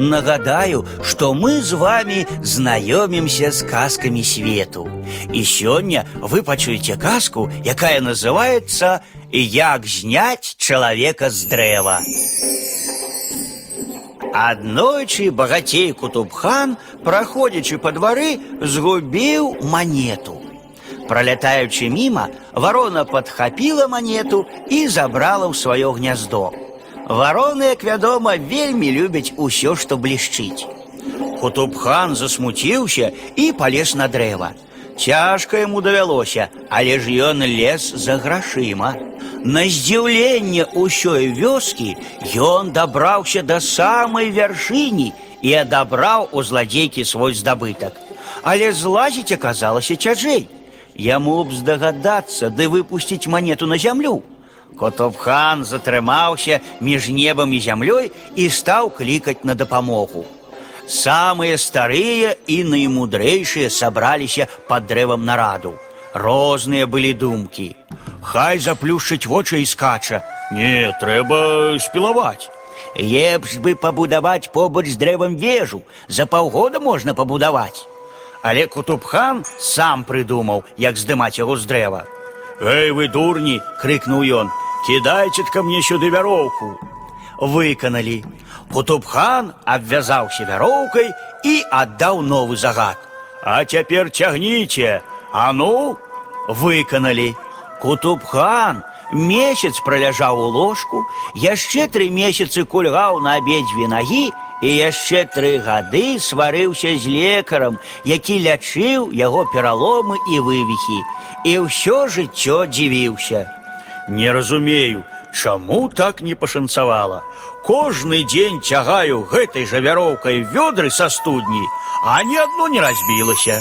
Нагадаю, что мы з вами знаёмімся з казкамі свету. І сёння вы пачуеце казку, якая называется «Як зняць чалавека з дрэва». Аднойчы багацей Кутубхан, праходзячы па двары, згубіў манету. Пролятаючы міма, варона падхапіла манету і забрала ў сваё гняздо. Вароны, як вядома, вельмі любяць усё, што блішчыць. Кутубхан засмуціўся і палез на дрэва. Цяжка яму давялося, але ж ён лез за грашыма. На здзіўленне ўсёй вёскі ён дабраўся да самай вяршыні і адабраў у зладзейкі свой здабытак. Але злазіць аказалася цяжэй. Яму б здагадацца ды выпусціць манету на зямлю. Котовхан затрымаўся між небам і зямлёй і стаў клікаць на дапамогу. Самыя старыя і наймудрэйшыя сабраліся пад дрэвам нараду. Розныя былі думкі. Хай заплюшчыць вочы і скача. Не, трэба спілаваць. Лепш бы пабудаваць побач з дрэвам вежу, за паўгода можна пабудаваць. Але Кутубхан сам прыдумаў, як здымаць яго з дрэва. Эй, вы дурні, крыкнуў ён, кідайце ка мне сюды вяроўку. Выканалі. Кутубхан абвязаўся вяроўкай і аддаў новы загад. А цяпер цягніце, а ну, выканалі. Кутубхан месяц праляжаў у ложку, яшчэ тры месяцы кульгаў на абедзве нагі і яшчэ тры гады сварыўся з лекарам, які лячыў яго пераломы і вывіхі, і ўсё жыццё дзівіўся. Не разумею, чаму так не пашанцавала. Кожны дзень цягаю гэтай жа вяроўкай вёдры са студні, а ні адно не разбілася.